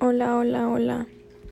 Hola, hola, hola.